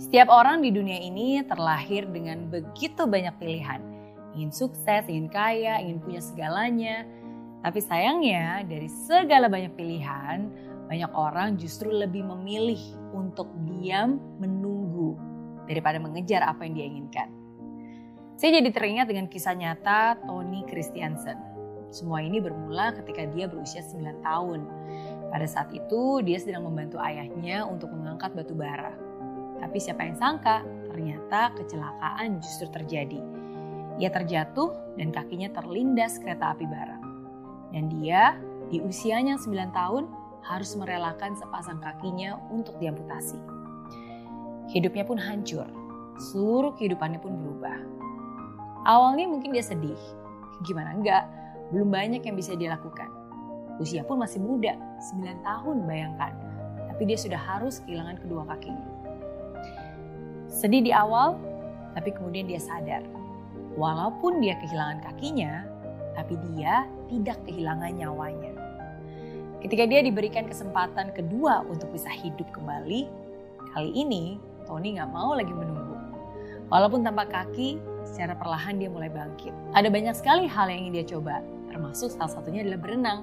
Setiap orang di dunia ini terlahir dengan begitu banyak pilihan. Ingin sukses, ingin kaya, ingin punya segalanya. Tapi sayangnya dari segala banyak pilihan, banyak orang justru lebih memilih untuk diam menunggu daripada mengejar apa yang dia inginkan. Saya jadi teringat dengan kisah nyata Tony Christiansen. Semua ini bermula ketika dia berusia 9 tahun. Pada saat itu dia sedang membantu ayahnya untuk mengangkat batu bara tapi siapa yang sangka, ternyata kecelakaan justru terjadi. Ia terjatuh dan kakinya terlindas kereta api bara. Dan dia di usianya 9 tahun harus merelakan sepasang kakinya untuk diamputasi. Hidupnya pun hancur, seluruh kehidupannya pun berubah. Awalnya mungkin dia sedih, gimana enggak, belum banyak yang bisa dia lakukan. Usia pun masih muda, 9 tahun bayangkan, tapi dia sudah harus kehilangan kedua kakinya. Sedih di awal, tapi kemudian dia sadar. Walaupun dia kehilangan kakinya, tapi dia tidak kehilangan nyawanya. Ketika dia diberikan kesempatan kedua untuk bisa hidup kembali, kali ini Tony gak mau lagi menunggu. Walaupun tanpa kaki, secara perlahan dia mulai bangkit. Ada banyak sekali hal yang ingin dia coba, termasuk salah satunya adalah berenang.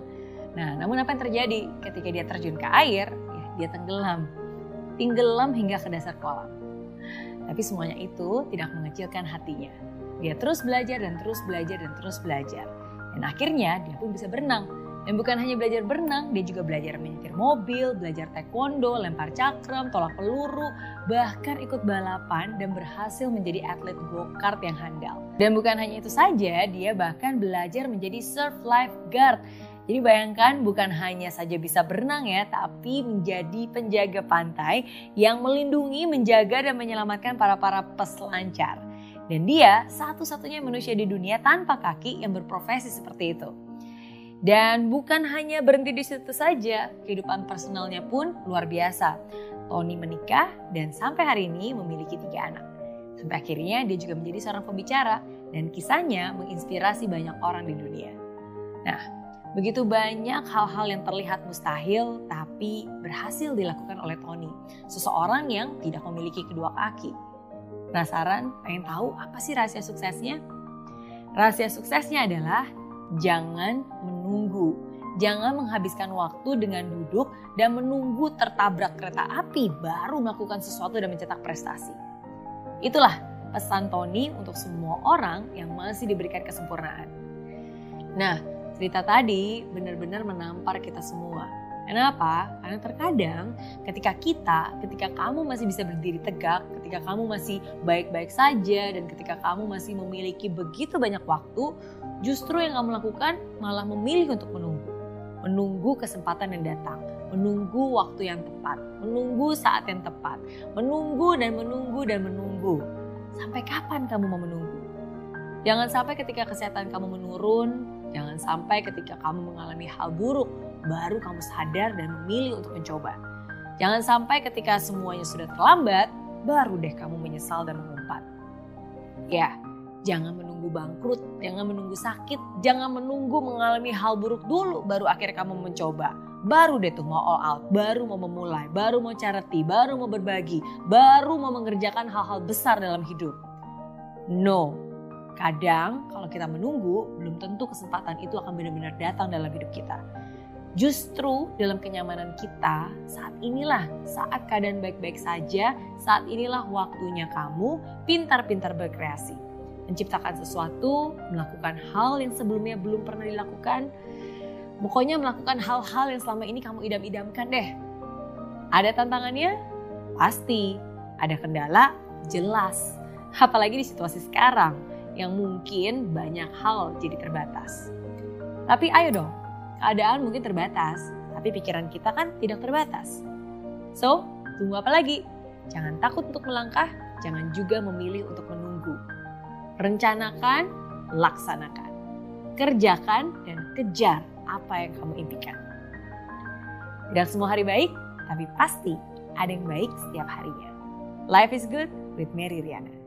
Nah, namun apa yang terjadi ketika dia terjun ke air, ya, dia tenggelam. Tenggelam hingga ke dasar kolam. Tapi semuanya itu tidak mengecilkan hatinya. Dia terus belajar dan terus belajar dan terus belajar. Dan akhirnya dia pun bisa berenang. Dan bukan hanya belajar berenang, dia juga belajar menyetir mobil, belajar taekwondo, lempar cakram, tolak peluru, bahkan ikut balapan dan berhasil menjadi atlet go-kart yang handal. Dan bukan hanya itu saja, dia bahkan belajar menjadi surf lifeguard jadi bayangkan bukan hanya saja bisa berenang ya, tapi menjadi penjaga pantai yang melindungi, menjaga dan menyelamatkan para-para peselancar. Dan dia satu-satunya manusia di dunia tanpa kaki yang berprofesi seperti itu. Dan bukan hanya berhenti di situ saja, kehidupan personalnya pun luar biasa. Tony menikah dan sampai hari ini memiliki tiga anak. Sampai akhirnya dia juga menjadi seorang pembicara dan kisahnya menginspirasi banyak orang di dunia. Nah, Begitu banyak hal-hal yang terlihat mustahil tapi berhasil dilakukan oleh Tony. Seseorang yang tidak memiliki kedua kaki. Penasaran? Pengen tahu apa sih rahasia suksesnya? Rahasia suksesnya adalah jangan menunggu. Jangan menghabiskan waktu dengan duduk dan menunggu tertabrak kereta api baru melakukan sesuatu dan mencetak prestasi. Itulah pesan Tony untuk semua orang yang masih diberikan kesempurnaan. Nah, cerita tadi benar-benar menampar kita semua. Kenapa? Karena terkadang ketika kita, ketika kamu masih bisa berdiri tegak, ketika kamu masih baik-baik saja, dan ketika kamu masih memiliki begitu banyak waktu, justru yang kamu lakukan malah memilih untuk menunggu. Menunggu kesempatan yang datang, menunggu waktu yang tepat, menunggu saat yang tepat, menunggu dan menunggu dan menunggu. Sampai kapan kamu mau menunggu? Jangan sampai ketika kesehatan kamu menurun, Jangan sampai ketika kamu mengalami hal buruk, baru kamu sadar dan memilih untuk mencoba. Jangan sampai ketika semuanya sudah terlambat, baru deh kamu menyesal dan mengumpat. Ya, jangan menunggu bangkrut, jangan menunggu sakit, jangan menunggu mengalami hal buruk dulu, baru akhirnya kamu mencoba. Baru deh tuh mau all out, baru mau memulai, baru mau charity, baru mau berbagi, baru mau mengerjakan hal-hal besar dalam hidup. No, Kadang kalau kita menunggu, belum tentu kesempatan itu akan benar-benar datang dalam hidup kita. Justru dalam kenyamanan kita, saat inilah saat keadaan baik-baik saja, saat inilah waktunya kamu pintar-pintar berkreasi. Menciptakan sesuatu, melakukan hal yang sebelumnya belum pernah dilakukan, pokoknya melakukan hal-hal yang selama ini kamu idam-idamkan deh. Ada tantangannya? Pasti. Ada kendala? Jelas. Apalagi di situasi sekarang yang mungkin banyak hal jadi terbatas. Tapi ayo dong, keadaan mungkin terbatas, tapi pikiran kita kan tidak terbatas. So, tunggu apa lagi? Jangan takut untuk melangkah, jangan juga memilih untuk menunggu. Rencanakan, laksanakan. Kerjakan dan kejar apa yang kamu impikan. Tidak semua hari baik, tapi pasti ada yang baik setiap harinya. Life is good with Mary Riana.